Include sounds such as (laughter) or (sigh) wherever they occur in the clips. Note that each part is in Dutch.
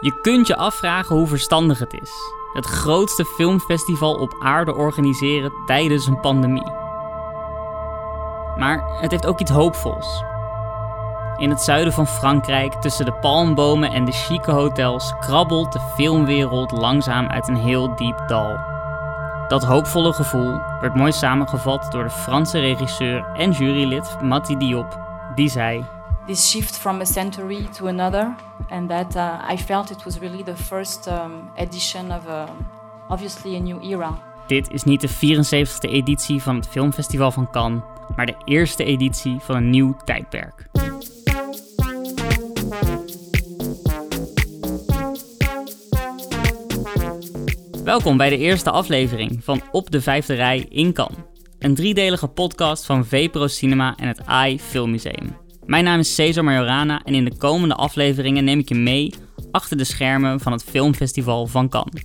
Je kunt je afvragen hoe verstandig het is. Het grootste filmfestival op aarde organiseren tijdens een pandemie. Maar het heeft ook iets hoopvols. In het zuiden van Frankrijk, tussen de palmbomen en de chique hotels, krabbelt de filmwereld langzaam uit een heel diep dal. Dat hoopvolle gevoel werd mooi samengevat door de Franse regisseur en jurylid Mati Diop, die zei: This shift from a century to another, and that uh, I felt it was really the first um, edition of a, obviously a new era. Dit is niet de 74e editie van het Filmfestival van Cannes, maar de eerste editie van een nieuw tijdperk. Welkom bij de eerste aflevering van Op de Vijfde Rij in Cannes. Een driedelige podcast van VPRO Cinema en het AI Filmmuseum. Mijn naam is Cesar Majorana en in de komende afleveringen neem ik je mee achter de schermen van het Filmfestival van Cannes.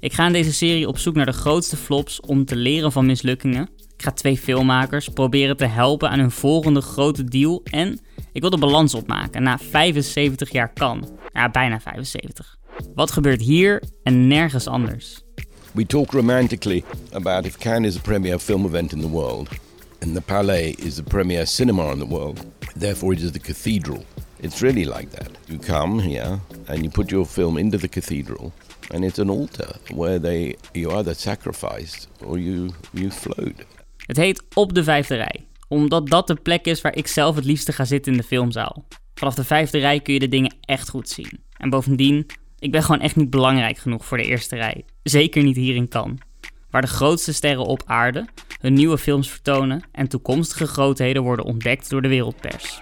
Ik ga in deze serie op zoek naar de grootste flops om te leren van mislukkingen. Ik ga twee filmmakers proberen te helpen aan hun volgende grote deal en ik wil de balans opmaken na 75 jaar Cannes. Ja, bijna 75. Wat gebeurt hier en nergens anders? We talk romantically about if Cannes is the premier film event in the world, and the Palais is the premier cinema in the world, therefore it is the cathedral. It's really like that. You come here and you put your film into the cathedral, and it's an altar where they you either sacrificed or you you. Het heet Op de Vijfde Rij, omdat dat de plek is waar ik zelf het liefste ga zitten in de filmzaal. Vanaf de vijfde rij kun je de dingen echt goed zien. En bovendien, ik ben gewoon echt niet belangrijk genoeg voor de eerste rij. Zeker niet hier in Cannes. Waar de grootste sterren op aarde hun nieuwe films vertonen en toekomstige grootheden worden ontdekt door de wereldpers.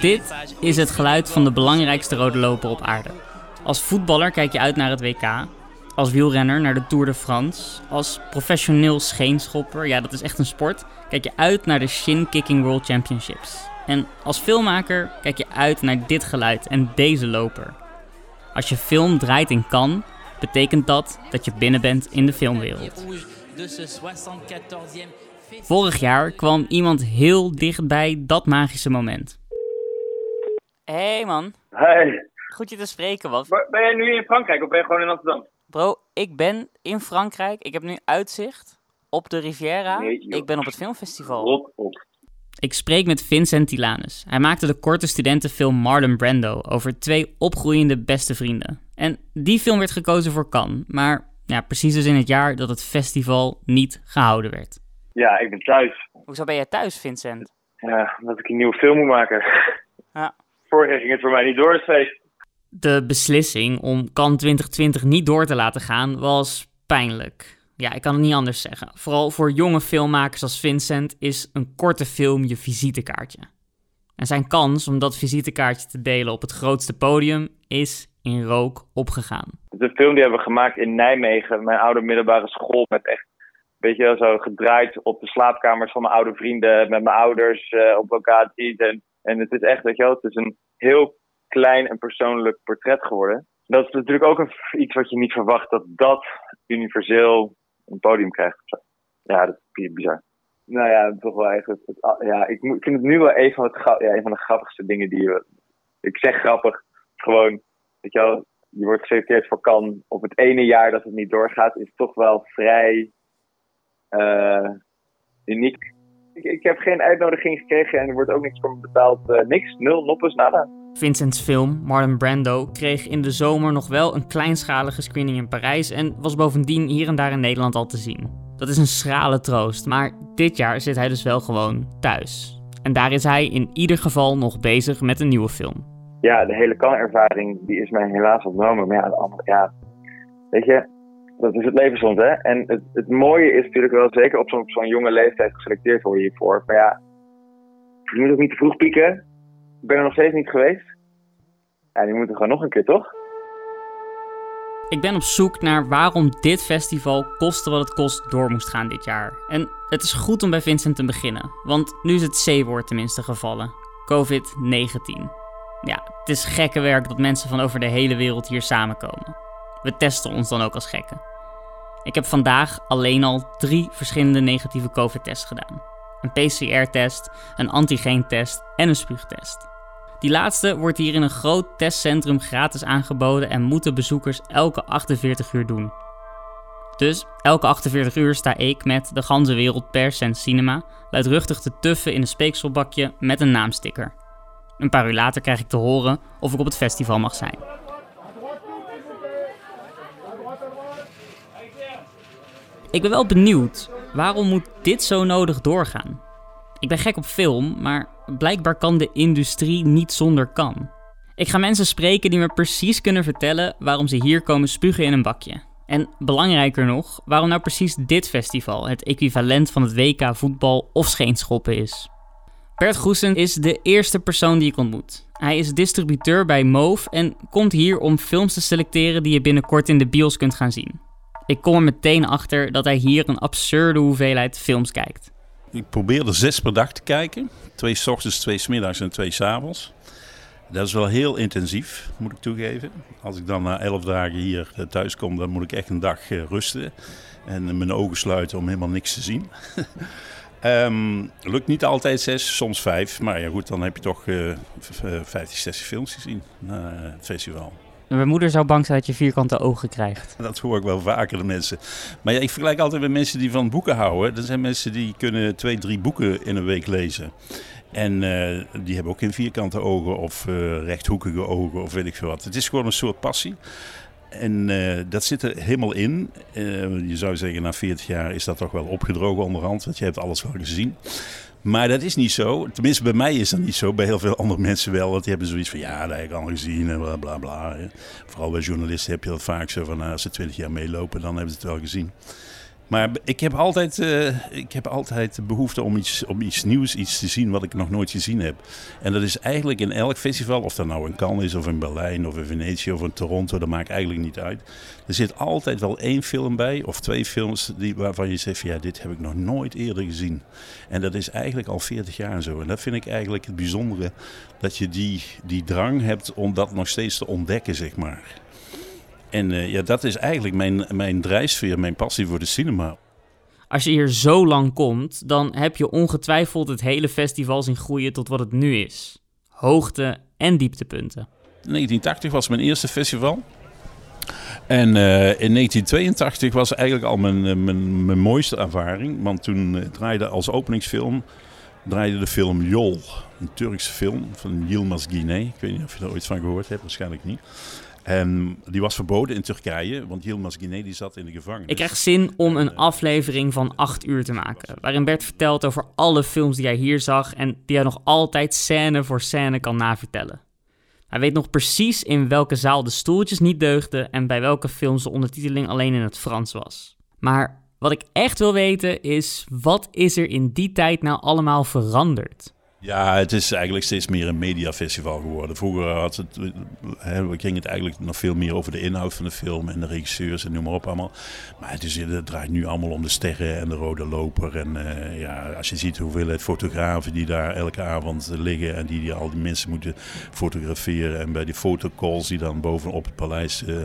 Dit is het geluid van de belangrijkste rode loper op aarde. Als voetballer kijk je uit naar het WK. Als wielrenner naar de Tour de France. Als professioneel scheenschopper, ja dat is echt een sport, kijk je uit naar de Shin Kicking World Championships. En als filmmaker kijk je uit naar dit geluid en deze loper. Als je film draait in Cannes, betekent dat dat je binnen bent in de filmwereld. Vorig jaar kwam iemand heel dicht bij dat magische moment. Hé hey man, Hey, goed je te spreken wat. maar ben jij nu in Frankrijk of ben je gewoon in Amsterdam? Bro, ik ben in Frankrijk. Ik heb nu uitzicht op de Riviera. Nee, ik ben op het filmfestival. Rot op. Ik spreek met Vincent Tilanus. Hij maakte de korte studentenfilm Marlon Brando over twee opgroeiende beste vrienden. En die film werd gekozen voor Cannes, maar ja, precies dus in het jaar dat het festival niet gehouden werd. Ja, ik ben thuis. Hoezo ben jij thuis, Vincent? Ja, omdat ik een nieuwe film moet maken. (laughs) Ja. Vorig jaar ging het voor mij niet door, het feest. De beslissing om Cannes 2020 niet door te laten gaan was pijnlijk. Ja, ik kan het niet anders zeggen. Vooral voor jonge filmmakers als Vincent is een korte film je visitekaartje. En zijn kans om dat visitekaartje te delen op het grootste podium is in rook opgegaan. Een film die hebben we gemaakt in Nijmegen, mijn oude middelbare school. Met echt, weet je wel, zo gedraaid op de slaapkamers van mijn oude vrienden, met mijn ouders eh, op locaties. En, en het is echt, weet je wel, het is een heel klein en persoonlijk portret geworden. Dat is natuurlijk ook een, iets wat je niet verwacht, dat dat universeel een podium krijgt. Ja, dat is bizar. Nou ja, toch wel eigenlijk. Het, ja, ik, vind het nu wel een van, het, ja, een van de grappigste dingen die. Ik zeg grappig, gewoon, weet je wel, je wordt geselecteerd voor Cannes op het ene jaar dat het niet doorgaat, is toch wel vrij eh, uniek. Ik, ik heb geen uitnodiging gekregen en er wordt ook niks voor me betaald. eh, niks, nul, noppes, nada. Vincent's film, Marlon Brando, kreeg in de zomer nog wel een kleinschalige screening in Parijs en was bovendien hier en daar in Nederland al te zien. Dat is een schrale troost, maar dit jaar zit hij dus wel gewoon thuis. En daar is hij in ieder geval nog bezig met een nieuwe film. ja, de hele kan-ervaring die is mij helaas ontnomen. Maar ja, de andere, weet je, dat is het leven soms, hè. En het, het mooie is natuurlijk wel, zeker op zo'n op zo'n jonge leeftijd geselecteerd worden hiervoor. Maar ja, je moet ook niet te vroeg pieken. Ben er nog steeds niet geweest. Ja, die moeten gewoon nog een keer, toch? Ik ben op zoek naar waarom dit festival, koste wat het kost, door moest gaan dit jaar. En het is goed om bij Vincent te beginnen, want nu is het C-woord tenminste gevallen: COVID-19. Ja, het is gekke werk dat mensen van over de hele wereld hier samenkomen. We testen ons dan ook als gekken. Ik heb vandaag alleen al drie verschillende negatieve COVID-tests gedaan. een PCR-test, een antigeentest en een spuugtest. Die laatste wordt hier in een groot testcentrum gratis aangeboden en moeten bezoekers elke 48 uur doen. Dus elke 48 uur sta ik met de ganse wereld pers en cinema luidruchtig te tuffen in een speekselbakje met een naamsticker. Een paar uur later krijg ik te horen of ik op het festival mag zijn. Ik ben wel benieuwd, waarom moet dit zo nodig doorgaan? Ik ben gek op film, maar blijkbaar kan de industrie niet zonder kan. Ik ga mensen spreken die me precies kunnen vertellen waarom ze hier komen spugen in een bakje. En belangrijker nog, waarom nou precies dit festival het equivalent van het WK voetbal of scheenschoppen is. Bert Goesen is de eerste persoon die ik ontmoet. Hij is distributeur bij Move en komt hier om films te selecteren die je binnenkort in de bios kunt gaan zien. Ik kom er meteen achter dat hij hier een absurde hoeveelheid films kijkt. Ik probeer er zes per dag te kijken. Twee s ochtends, twee s middags en twee s avonds. Dat is wel heel intensief, moet ik toegeven. Als ik dan na elf dagen hier eh, thuis kom, dan moet ik echt een dag eh, rusten. En mijn ogen sluiten om helemaal niks te zien. um, (laughs) lukt niet altijd zes, soms vijf. Maar ja goed, dan heb je toch uh, 50, 60 films gezien na het festival. Mijn moeder zou bang zijn dat je vierkante ogen krijgt. Dat hoor ik wel vaker de mensen. Maar ja, ik vergelijk altijd met mensen die van boeken houden. Er zijn mensen die kunnen twee, drie boeken in een week lezen. En uh, die hebben ook geen vierkante ogen of uh, rechthoekige ogen of weet ik veel wat. Het is gewoon een soort passie. En uh, dat zit er helemaal in. je zou zeggen, na 40 jaar is dat toch wel opgedrogen onderhand. Want je hebt alles wel gezien. Maar dat is niet zo. Tenminste, bij mij is dat niet zo. Bij heel veel andere mensen wel. Want die hebben zoiets van, ja, dat heb ik al gezien en bla bla bla. Vooral bij journalisten heb je dat vaak zo van, nou, als ze 20 jaar meelopen, dan hebben ze het wel gezien. Maar ik heb altijd, uh, ik heb altijd de behoefte om iets, om iets nieuws, iets te zien wat ik nog nooit gezien heb. En dat is eigenlijk in elk festival, of dat nou in Cannes is, of in Berlijn, of in Venetië, of in Toronto, dat maakt eigenlijk niet uit. Er zit altijd wel één film bij, of twee films, die, waarvan je zegt, ja, dit heb ik nog nooit eerder gezien. En dat is eigenlijk al 40 jaar zo. En dat vind ik eigenlijk het bijzondere, dat je die, die drang hebt om dat nog steeds te ontdekken, zeg maar. En uh, ja, dat is eigenlijk mijn, mijn drijfsfeer, mijn passie voor de cinema. Als je hier zo lang komt, dan heb je ongetwijfeld het hele festival zien groeien tot wat het nu is. Hoogte- en dieptepunten. 1980 was mijn eerste festival. En uh, in 1982 was eigenlijk al mijn, uh, mijn, mijn mooiste ervaring. Want toen uh, draaide als openingsfilm draaide de film Jol. Een Turkse film van Yilmaz Güney. Ik weet niet of je er ooit van gehoord hebt, waarschijnlijk niet. En die was verboden in Turkije, want Yilmaz Guinea zat in de gevangenis. Ik krijg zin om een aflevering van acht uur te maken. Waarin Bert vertelt over alle films die hij hier zag en die hij nog altijd scène voor scène kan navertellen. Hij weet nog precies in welke zaal de stoeltjes niet deugden en bij welke films de ondertiteling alleen in het Frans was. Maar wat ik echt wil weten is, wat is er in die tijd nou allemaal veranderd? Ja, het is eigenlijk steeds meer een mediafestival geworden. Vroeger had het, hè, ging het eigenlijk nog veel meer over de inhoud van de film en de regisseurs en noem maar op allemaal. Maar het, is, draait nu allemaal om de sterren en de rode loper. En uh, ja, als je ziet hoeveelheid fotografen die daar elke avond liggen en die, die al die mensen moeten fotograferen. En bij die fotocalls die dan bovenop het paleis. Uh,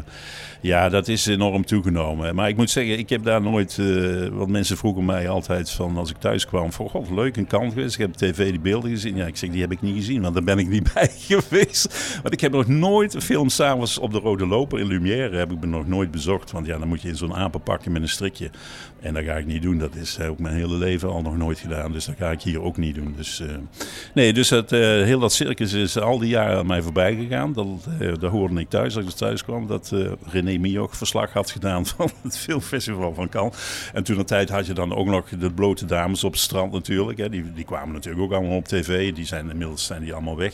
ja, dat is enorm toegenomen. Maar ik moet zeggen, ik heb daar nooit, uh, want mensen vroegen mij altijd van als ik thuis kwam, van god, leuk een kant geweest. Ik heb tv die beelden gezien? Ja, ik zeg, die heb ik niet gezien, want daar ben ik niet (laughs) bij geweest. Want ik heb nog nooit een film s'avonds op de Rode Loper in Lumière heb ik me nog nooit bezocht. Want ja, dan moet je in zo'n apenpakje met een strikje. En dat ga ik niet doen. Dat is ook mijn hele leven al nog nooit gedaan. Dus dat ga ik hier ook niet doen. Dus, uh, nee, dus het, uh, heel dat circus is al die jaren aan mij voorbij gegaan. Dat, hoorde ik thuis als ik thuis kwam. Dat René Mioch verslag had gedaan (laughs) van het filmfestival van Cannes. En toen een tijd had je dan ook nog de blote dames op het strand natuurlijk. Hè. Die, die kwamen natuurlijk ook allemaal op tv. Die zijn inmiddels zijn die allemaal weg.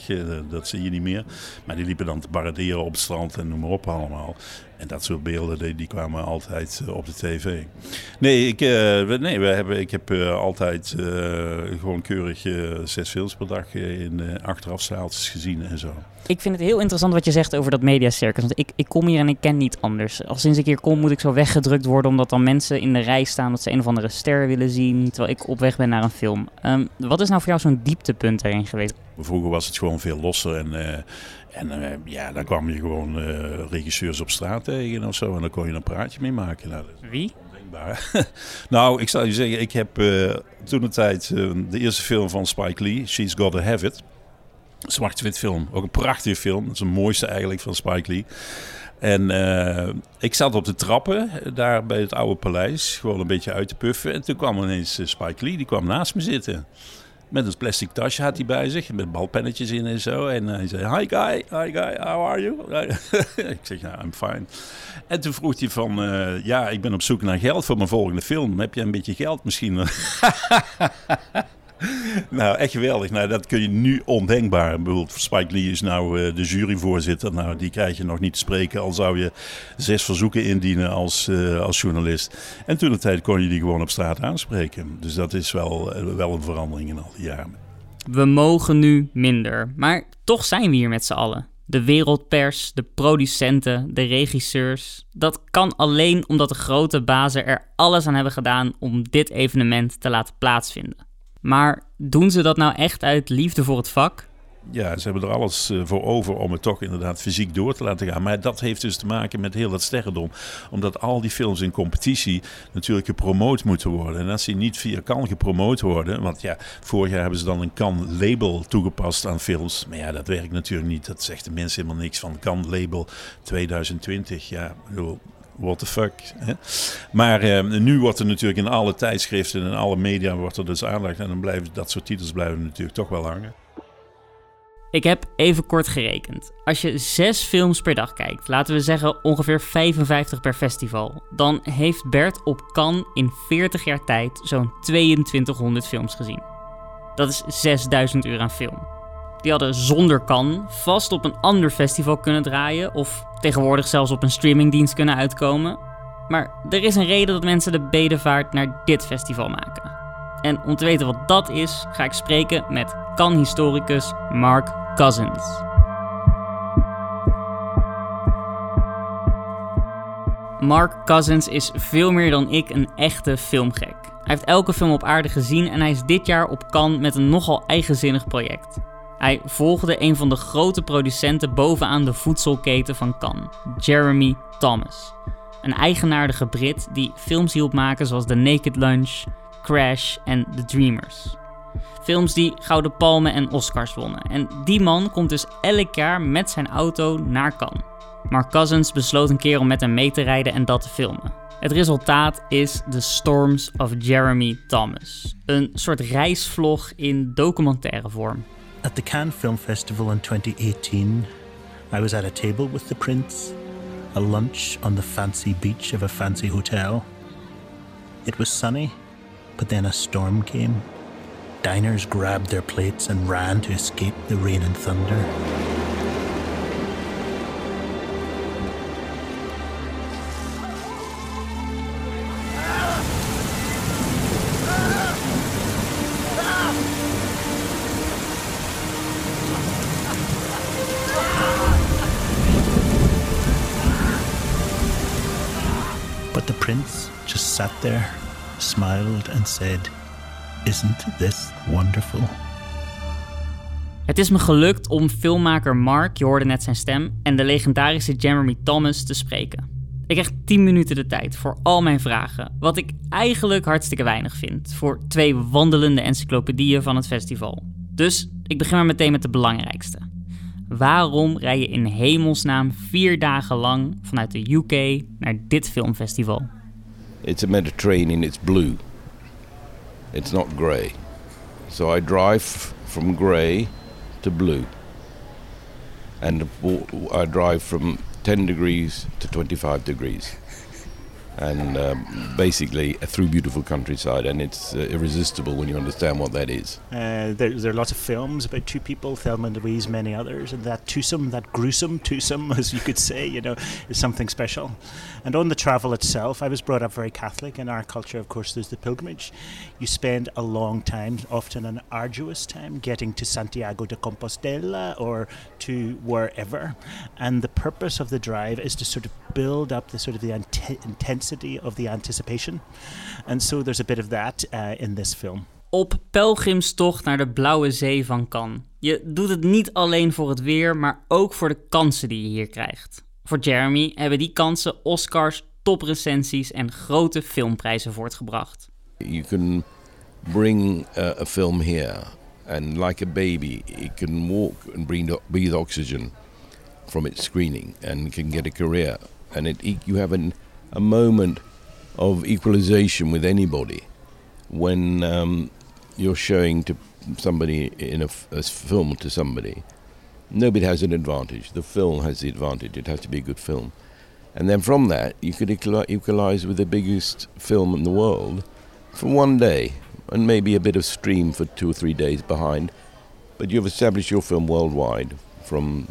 dat zie je niet meer. Maar die liepen dan te baraderen op het strand en noem maar op allemaal. En dat soort beelden die, die kwamen altijd uh, op de tv. Nee, ik, uh, we, nee we hebben, ik heb uh, altijd gewoon keurig zes films per dag in achterafzaaltjes gezien en zo. Ik vind het heel interessant wat je zegt over dat mediacircus. Want ik, ik kom hier en ik ken niet anders. Al sinds ik hier kom moet ik zo weggedrukt worden... omdat dan mensen in de rij staan dat ze een of andere ster willen zien... terwijl ik op weg ben naar een film. Um, wat is nou voor jou zo'n dieptepunt erin geweest? Vroeger was het gewoon veel losser en... En uh, ja, dan kwam je gewoon uh, regisseurs op straat tegen of zo. En dan kon je een praatje mee maken. Nou, Wie? (laughs) nou, ik zou je zeggen, ik heb uh, toen de tijd uh, de eerste film van Spike Lee, She's Gotta Have It. Zwart-wit film. Ook een prachtige film. Dat is de mooiste eigenlijk van Spike Lee. En uh, ik zat op de trappen daar bij het oude paleis, gewoon een beetje uit te puffen. En toen kwam ineens Spike Lee, die kwam naast me zitten. Met een plastic tasje had hij bij zich, met balpennetjes in en zo. En hij zei, hi guy, hi guy, how are you? (laughs) ik zeg, ja, I'm fine. En toen vroeg hij van, uh, ja, ik ben op zoek naar geld voor mijn volgende film. Heb je een beetje geld misschien? (laughs) (laughs) nou, echt geweldig. Nou, dat kun je nu ondenkbaar. Bijvoorbeeld Spike Lee is nou uh, de juryvoorzitter. Nou, die krijg je nog niet te spreken. Al zou je zes verzoeken indienen als, uh, als journalist. En toen de tijd kon je die gewoon op straat aanspreken. Dus dat is wel, uh, wel een verandering in al die jaren. We mogen nu minder. Maar toch zijn we hier met z'n allen. De wereldpers, de producenten, de regisseurs. Dat kan alleen omdat de grote bazen er alles aan hebben gedaan om dit evenement te laten plaatsvinden. Maar doen ze dat nou echt uit liefde voor het vak? Ja, ze hebben er alles eh, voor over om het toch inderdaad fysiek door te laten gaan. Maar dat heeft dus te maken met heel dat sterrendom. Omdat al die films in competitie natuurlijk gepromoot moeten worden. En als die niet via kan gepromoot worden. Want ja, vorig jaar hebben ze dan een kan label toegepast aan films. Maar ja, dat werkt natuurlijk niet. Dat zegt de mensen helemaal niks van kan label 2020. Ja, bedoel, what the fuck. Hè? Maar eh, nu wordt er natuurlijk in alle tijdschriften en alle media wordt er dus aandacht. En dan blijven dat soort titels blijven natuurlijk toch wel hangen. Ik heb even kort gerekend. Als je zes films per dag kijkt, laten we zeggen ongeveer 55 per festival, dan heeft Bert op Cannes in 40 jaar tijd zo'n 2200 films gezien. Dat is 6000 uur aan film. Die hadden zonder kan vast op een ander festival kunnen draaien of tegenwoordig zelfs op een streamingdienst kunnen uitkomen. Maar er is een reden dat mensen de bedevaart naar dit festival maken. En om te weten wat dat is, ga ik spreken met kan-historicus Mark Cousins. Mark Cousins is veel meer dan ik een echte filmgek. Hij heeft elke film op aarde gezien en hij is dit jaar op Cannes met een nogal eigenzinnig project. Hij volgde een van de grote producenten bovenaan de voedselketen van Cannes, Jeremy Thomas. Een eigenaardige Brit die films hielp maken zoals The Naked Lunch, Crash en The Dreamers. Films die Gouden Palmen en Oscars wonnen. En die man komt dus elk jaar met zijn auto naar Cannes. Mark Cousins besloot een keer om met hem mee te rijden en dat te filmen. Het resultaat is The Storms of Jeremy Thomas. Een soort reisvlog in documentaire vorm. At the Cannes Film Festival in 2018, I was at a table with the Prince, a lunch on the fancy beach of a fancy hotel. It was sunny, but then a storm came. Diners grabbed their plates and ran to escape the rain and thunder. Prince just sat there, smiled and said, Isn't this wonderful? Het is me gelukt om filmmaker Mark, je hoorde net zijn stem, en de legendarische Jeremy Thomas te spreken. Ik kreeg 10 minuten de tijd voor al mijn vragen, wat ik eigenlijk hartstikke weinig vind voor twee wandelende encyclopedieën van het festival. Dus ik begin maar meteen met de belangrijkste. Waarom rij je in hemelsnaam vier dagen lang vanuit de UK naar dit filmfestival? It's a Mediterranean, it's blue. It's not grey. So I drive from grey to blue. And I drive from 10 degrees to 25 degrees. And um, basically through beautiful countryside, and it's uh, irresistible when you understand what that is. Uh, there, there, are lots of films about two people, Thelma and Louise, many others, and that twosome, that gruesome twosome, (laughs) as you could say, you know, is something special. And on the travel itself, I was brought up very Catholic. In our culture, of course, there's the pilgrimage. You spend a long time, often an arduous time, getting to Santiago de Compostela or to wherever. And the purpose of the drive is to sort of build up the sort of the intense intensity of the anticipation. And so there's a bit of that uh, in this film. Op pelgrimstocht naar de blauwe zee van Cannes. Je doet het niet alleen voor het weer, maar ook voor de kansen die je hier krijgt. Voor Jeremy hebben die kansen Oscars toprecensies en grote filmprijzen voortgebracht. You can bring uh, a film here, and like a baby, it can walk and breathe, breathe oxygen from its screening and can get a career. And it, you have an, a moment of equalization with anybody when um, you're showing to somebody in a, a, film to somebody. Nobody has an advantage. The film has the advantage. It has to be a good film. And then from that, you could equalize with the biggest film in the world for one day and maybe a bit of stream for two or three days behind. But you've established your film worldwide from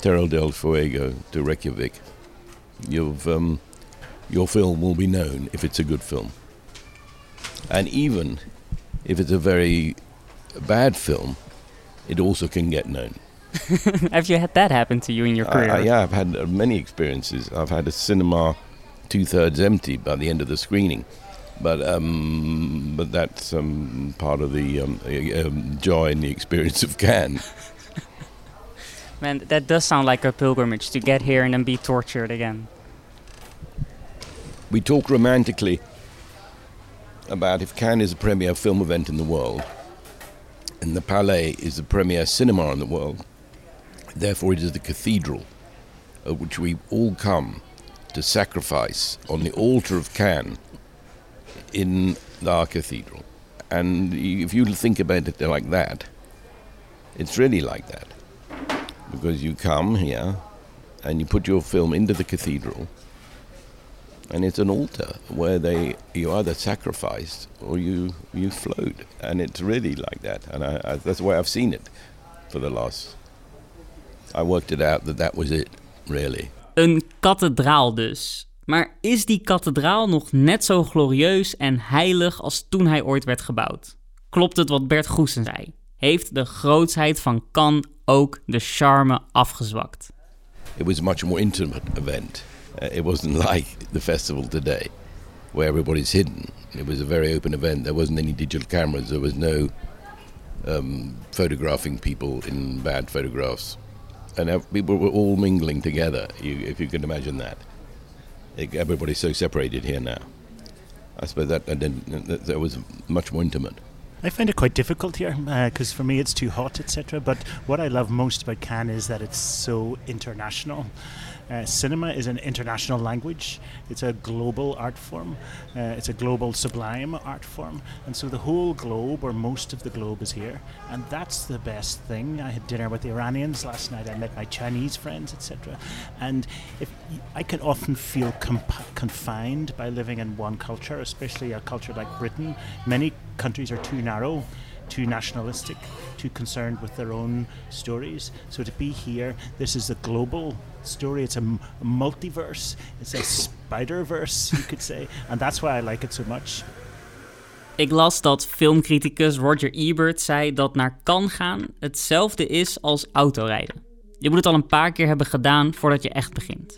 Terra del Fuego to Reykjavik. You've, um, your film will be known if it's a good film. And even if it's a very bad film, it also can get known. (laughs) Have you had that happen to you in your career? I, I, yeah, I've had uh, many experiences. I've had a cinema two thirds empty by the end of the screening but um, but that's um, part of the um, um, joy and the experience of Cannes. (laughs) Man, that does sound like a pilgrimage to get here and then be tortured again. We talk romantically about if Cannes is a premier film event in the world, and the Palais is the premier cinema in the world, therefore it is the cathedral at which we all come to sacrifice on the altar of Cannes in our cathedral. And if you think about it like that, it's really like that. Because you come here and you put your film into the cathedral, and it's an altar where they you either sacrifice or you you float, and it's really like that. And I, I, that's the way I've seen it for the last. I worked it out that that was it, really. Een kathedraal dus. Maar is die kathedraal nog net zo glorieus en heilig als toen hij ooit werd gebouwd? Klopt het wat Bert Goesen zei? Heeft de grootsheid van Cannes ook de charme afgezwakt? It was a much more intimate event. Uh, it wasn't (laughs) like the festival today, where everybody's hidden. It was a very open event. There wasn't any digital cameras. There was no um, photographing people in bad photographs, and people were all mingling together. If you can imagine that. everybody's so separated here now. I suppose that, that, that was much more intimate. I find it quite difficult here because uh, for me it's too hot, etc. But what I love most about Cannes is that it's so international. Uh, cinema is an international language. It's a global art form. Uh, it's a global sublime art form. And so the whole globe, or most of the globe, is here. And that's the best thing. I had dinner with the Iranians last night. I met my Chinese friends, etc. And if I can often feel comp- confined by living in one culture, especially a culture like Britain. Many countries are too narrow too nationalistic, too concerned with their own stories. So to be here, this is a global story. It's a, a multiverse. It's a spider-verse, you could say. And that's why I like it so much. Ik las dat filmcriticus Roger Ebert zei dat naar kan gaan hetzelfde is als autorijden. Je moet het al een paar keer hebben gedaan voordat je echt begint.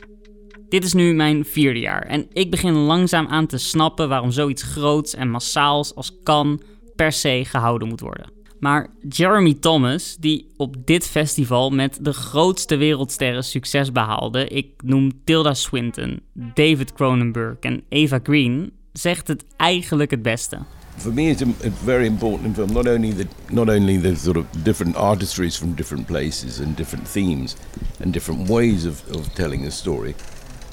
Dit is nu mijn vierde jaar en ik begin langzaam aan te snappen waarom zoiets groots en massaals als kan per se gehouden moet worden. Maar Jeremy Thomas, die op dit festival met de grootste wereldsterren succes behaalde, ik noem Tilda Swinton, David Cronenberg en Eva Green, zegt het eigenlijk het beste. For me, it's, a, very important film. Not only the not only the sort of different artistries from different places and different themes and different ways of, of telling a story,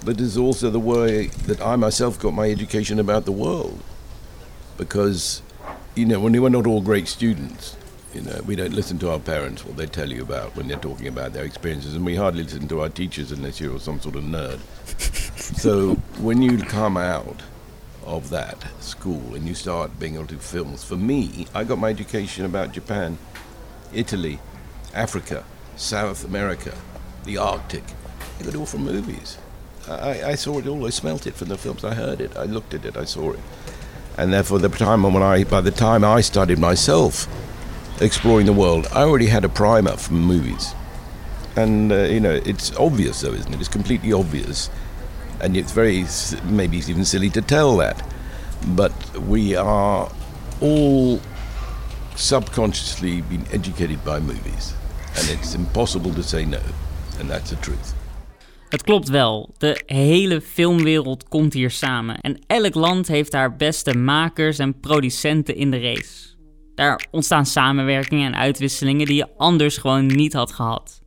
but it's also the way that I myself got my education about the world. Because you know, when we're not all great students, you know, we don't listen to our parents what they tell you about when they're talking about their experiences, and we hardly listen to our teachers unless you're some sort of nerd. (laughs) so when you come out of that school and you start being able to do films, for me, I got my education about Japan, Italy, Africa, South America, the Arctic. I got it all from movies. I, I saw it all. I smelt it from the films. I heard it. I looked at it. I saw it and therefore the time when I by the time I started myself exploring the world, I already had a primer from movies, and uh, you know it's obvious though, isn't it? It's completely obvious, and it's very maybe it's even silly to tell that, but we are all subconsciously been educated by movies, and it's impossible to say no, and that's the truth. Het klopt wel, de hele filmwereld komt hier samen en elk land heeft daar beste makers en producenten in de race. Daar ontstaan samenwerkingen en uitwisselingen die je anders gewoon niet had gehad.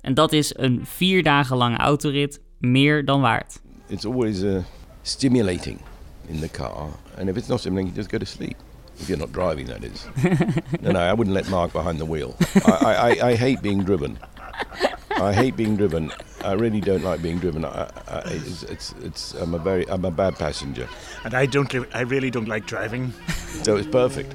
En dat is een vier dagen lange autorit meer dan waard. It's always uh, stimulating in the car, and if it's not stimulating, just go to sleep. If you're not driving, that is. (laughs) no, no, I wouldn't let Mark behind the wheel. I, I, I hate being driven. I hate being driven. I really don't like being driven. I, I, it's, it's, it's, I'm a very, I'm a bad passenger. And I don't, I really don't like driving. (laughs) So it's perfect.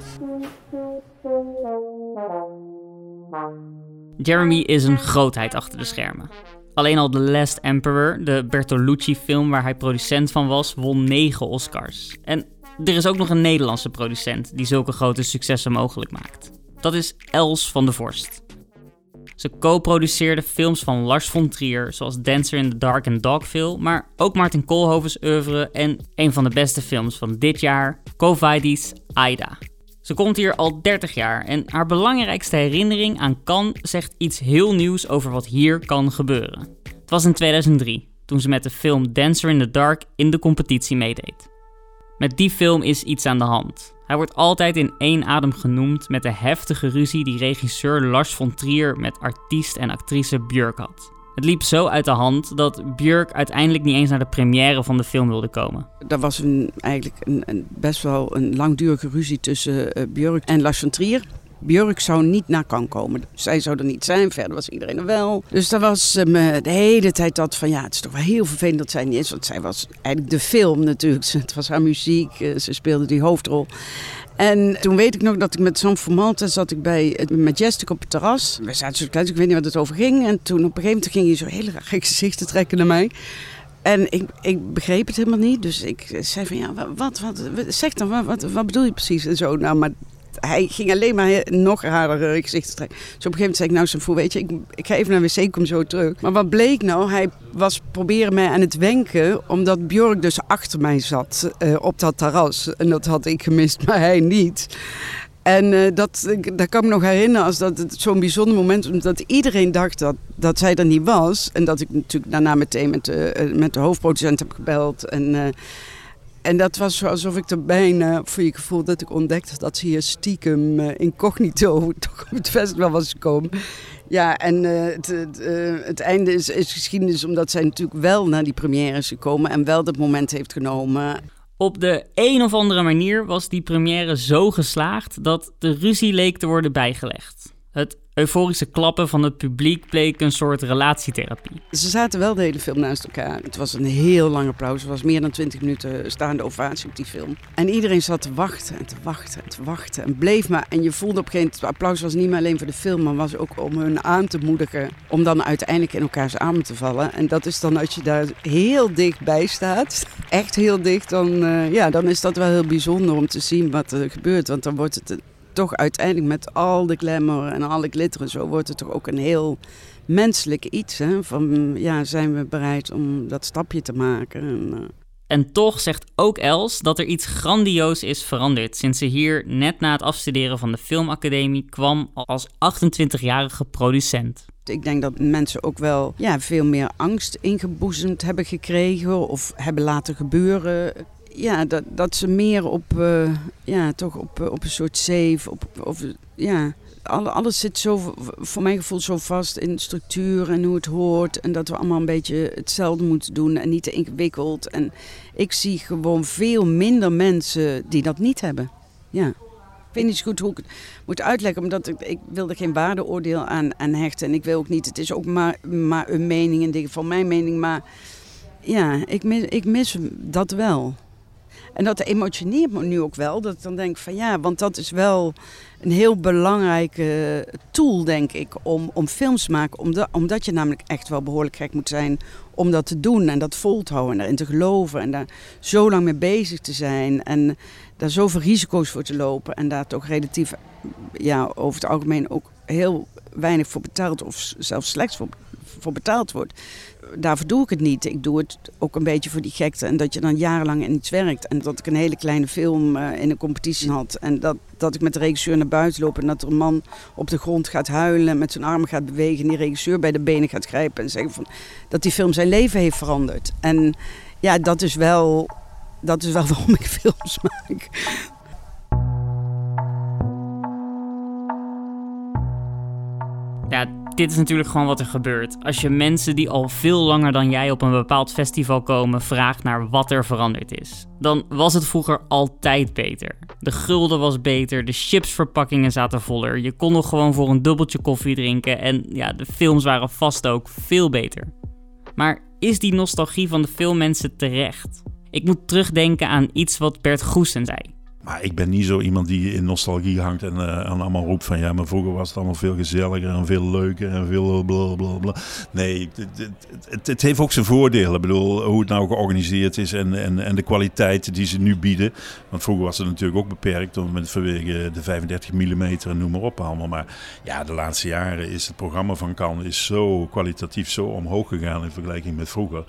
Jeremy is een grootheid achter de schermen. Alleen al The Last Emperor, de Bertolucci-film waar hij producent van was, won 9 Oscars. En er is ook nog een Nederlandse producent die zulke grote successen mogelijk maakt. Dat is Els van der Vorst. Ze co-produceerde films van Lars von Trier, zoals Dancer in the Dark en Dogville, maar ook Martin Koolhoven's oeuvre en een van de beste films van dit jaar, Kovaidi's Aida. Ze komt hier al 30 jaar en haar belangrijkste herinnering aan Cannes zegt iets heel nieuws over wat hier kan gebeuren. Het was in 2003, toen ze met de film Dancer in the Dark in de competitie meedeed. Met die film is iets aan de hand. Hij wordt altijd in één adem genoemd met de heftige ruzie die regisseur Lars von Trier met artiest en actrice Björk had. Het liep zo uit de hand dat Björk uiteindelijk niet eens naar de première van de film wilde komen. Er was een, eigenlijk een, een best wel een langdurige ruzie tussen uh, Björk en Lars von Trier. Björk zou niet naar kan komen. Zij zou er niet zijn, verder was iedereen er wel. Dus daar was um, de hele tijd dat van ja, het is toch wel heel vervelend dat zij niet is. Want zij was eigenlijk de film natuurlijk. (laughs) Het was haar muziek, uh, ze speelde die hoofdrol. En toen weet ik nog dat ik met Sam Formalta zat ik bij het Majestic op het terras. We zaten zo klein, ik weet niet wat het over ging. En toen op een gegeven moment ging hij zo hele rare (laughs) gezichten trekken naar mij. En ik, ik begreep het helemaal niet. Dus ik zei van ja, wat, wat, zeg dan, wat, wat, wat bedoel je precies? En zo, nou, maar hij ging alleen maar nog raardere gezichten trekken. Dus op een gegeven moment zei ik, nou Samfoe, weet je, ik, ik ga even naar de wc, kom zo terug. Maar wat bleek nou? Hij was proberen mij aan het wenken, omdat Björk dus achter mij zat uh, op dat terras. En dat had ik gemist, (laughs) maar hij niet. En uh, dat, dat kan ik me nog herinneren als dat zo'n bijzonder moment omdat iedereen dacht dat, dat zij er niet was. En dat ik natuurlijk daarna meteen met de, met de hoofdproducent heb gebeld. En, en dat was alsof ik er bijna voor je gevoel dat ik ontdekte dat ze hier stiekem incognito (laughs) toch op het festival was gekomen. Ja, en het, het, het, einde is, is geschiedenis omdat zij natuurlijk wel naar die première is gekomen en wel dat moment heeft genomen. Op de een of andere manier was die première zo geslaagd dat de ruzie leek te worden bijgelegd. Het euforische klappen van het publiek bleek een soort relatietherapie. Ze zaten wel de hele film naast elkaar. Het was een heel lange pauze. Het was meer dan 20 minuten staande ovatie op die film. En iedereen zat te wachten en te wachten en te wachten. En bleef maar. En je voelde op een gegeven het applaus was niet meer alleen voor de film, maar was ook om hun aan te moedigen. Om dan uiteindelijk in elkaars armen te vallen. En dat is dan als je daar heel dichtbij staat. (laughs) Echt heel dicht. Dan, uh, ja, dan is dat wel heel bijzonder om te zien wat er gebeurt. Want dan wordt het toch uiteindelijk met al de glamour en alle glitter en zo wordt het toch ook een heel menselijk iets. Hè? Van ja, zijn we bereid om dat stapje te maken? En, uh... en toch zegt ook Els dat er iets grandioos is veranderd sinds ze hier net na het afstuderen van de filmacademie kwam als 28-jarige producent. Ik denk dat mensen ook wel ja, veel meer angst ingeboezemd hebben gekregen of hebben laten gebeuren ja, dat, dat ze meer op, uh, ja, toch op, op een soort safe, op, ja, alles zit zo, voor mijn gevoel zo vast in structuur en hoe het hoort. En dat we allemaal een beetje hetzelfde moeten doen en niet te ingewikkeld. En ik zie gewoon veel minder mensen die dat niet hebben. Ja. Ik weet niet zo goed hoe ik het moet uitleggen, omdat ik, ik wil er geen waardeoordeel aan, aan hechten. En ik wil ook niet, het is ook maar, maar een mening en dingen van mijn mening. Maar ja, ik mis, ik mis dat wel. En dat emotioneert me nu ook wel. Dat ik dan denk van ja, want dat is wel een heel belangrijke tool, denk ik, om, om films te maken. Omdat, omdat je namelijk echt wel behoorlijk gek moet zijn om dat te doen en dat vol te houden en daarin te geloven en daar zo lang mee bezig te zijn en daar zoveel risico's voor te lopen en daar toch relatief, ja, over het algemeen ook heel weinig voor betaald of zelfs slechts voor, voor betaald wordt. Daarvoor doe ik het niet. Ik doe het ook een beetje voor die gekte. En dat je dan jarenlang in iets werkt. En dat ik een hele kleine film uh, in een competitie had. En dat, dat ik met de regisseur naar buiten loop. En dat er een man op de grond gaat huilen. Met zijn armen gaat bewegen. En die regisseur bij de benen gaat grijpen. En zeggen van, dat die film zijn leven heeft veranderd. En ja, dat is wel, dat is wel (laughs) waarom ik films maak. Ja, dit is natuurlijk gewoon wat er gebeurt. Als je mensen die al veel langer dan jij op een bepaald festival komen vraagt naar wat er veranderd is. Dan was het vroeger altijd beter. De gulden was beter, de chipsverpakkingen zaten voller. Je kon nog gewoon voor een dubbeltje koffie drinken en ja, de films waren vast ook veel beter. Maar is die nostalgie van de filmmensen terecht? Ik moet terugdenken aan iets wat Bert Goesen zei. Maar ik ben niet zo iemand die in nostalgie hangt en, uh, allemaal roept van ja, maar vroeger was het allemaal veel gezelliger en veel leuker en veel blablabla. Nee, het, het, het, heeft ook zijn voordelen. Ik bedoel, hoe het nou georganiseerd is en, en, en de kwaliteit die ze nu bieden. Want vroeger was het natuurlijk ook beperkt met, vanwege de 35 mm en noem maar op allemaal. Maar ja, de laatste jaren is het programma van Cannes is zo kwalitatief zo omhoog gegaan in vergelijking met vroeger.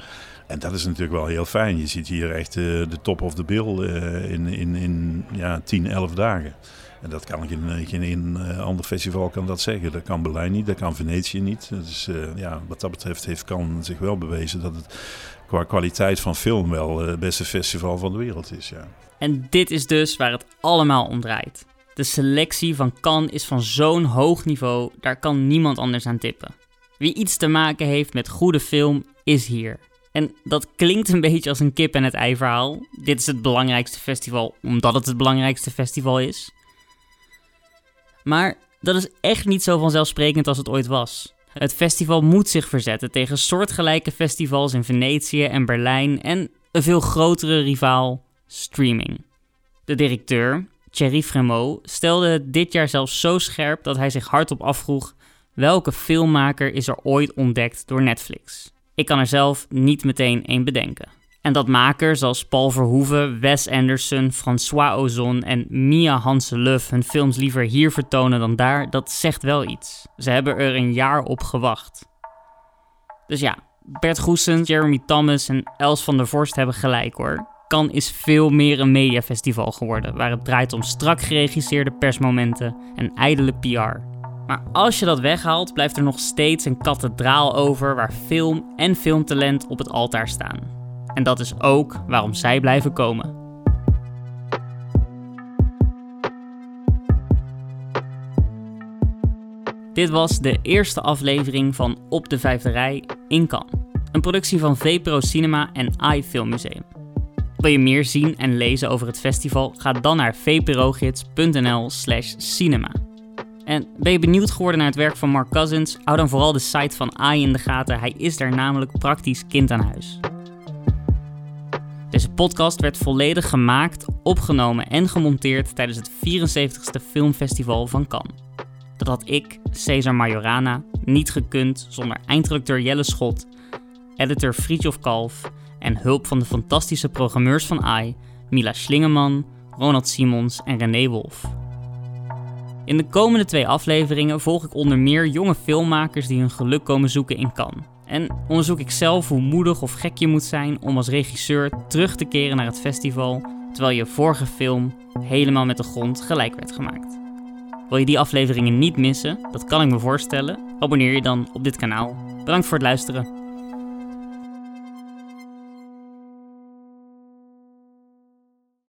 En dat is natuurlijk wel heel fijn. Je ziet hier echt uh, de top of the bill uh, in, in, in ja, 10, 11 dagen. En dat kan in eh, geen een ander festival kan dat zeggen. Dat kan Berlijn niet, dat kan Venetië niet. Dus ja, wat dat betreft heeft kan zich wel bewezen dat het qua kwaliteit van film wel het beste festival van de wereld is. Ja. En dit is dus waar het allemaal om draait. De selectie van Cannes is van zo'n hoog niveau, daar kan niemand anders aan tippen. Wie iets te maken heeft met goede film, is hier. En dat klinkt een beetje als een kip en het ei verhaal. Dit is het belangrijkste festival omdat het het belangrijkste festival is. Maar dat is echt niet zo vanzelfsprekend als het ooit was. Het festival moet zich verzetten tegen soortgelijke festivals in Venetië en Berlijn en een veel grotere rivaal, streaming. De directeur, Thierry Fremont, stelde het dit jaar zelfs zo scherp dat hij zich hardop afvroeg welke filmmaker is er ooit ontdekt door Netflix. Ik kan er zelf niet meteen één bedenken. En dat makers als Paul Verhoeven, Wes Anderson, François Ozon en Mia Hansen-Luff hun films liever hier vertonen dan daar, dat zegt wel iets. Ze hebben er een jaar op gewacht. Dus ja, Bert Goesen, Jeremy Thomas en Els van der Vorst hebben gelijk hoor. Kan is veel meer een mediafestival geworden, waar het draait om strak geregisseerde persmomenten en ijdele PR. Maar als je dat weghaalt, blijft er nog steeds een kathedraal over waar film en filmtalent op het altaar staan. En dat is ook waarom zij blijven komen. Dit was de eerste aflevering van Op de Vijfde Rij in Cannes. Een productie van VPRO Cinema en iFilm Museum. Wil je meer zien en lezen over het festival? Ga dan naar vprogids.nl slash cinema. En ben je benieuwd geworden naar het werk van Mark Cousins? Hou dan vooral de site van AI in de gaten. Hij is daar namelijk praktisch kind aan huis. Deze podcast werd volledig gemaakt, opgenomen en gemonteerd tijdens het 74ste Filmfestival van Cannes. Dat had ik, Cesar Majorana, niet gekund zonder eindredacteur Jelle Schot, editor Fridjof Kalf en hulp van de fantastische programmeurs van AI, Mila Slingeman, Ronald Simons en René Wolf. In de komende twee afleveringen volg ik onder meer jonge filmmakers die hun geluk komen zoeken in Cannes. En onderzoek ik zelf hoe moedig of gek je moet zijn om als regisseur terug te keren naar het festival, terwijl je vorige film helemaal met de grond gelijk werd gemaakt. Wil je die afleveringen niet missen? Dat kan ik me voorstellen. Abonneer je dan op dit kanaal. Bedankt voor het luisteren.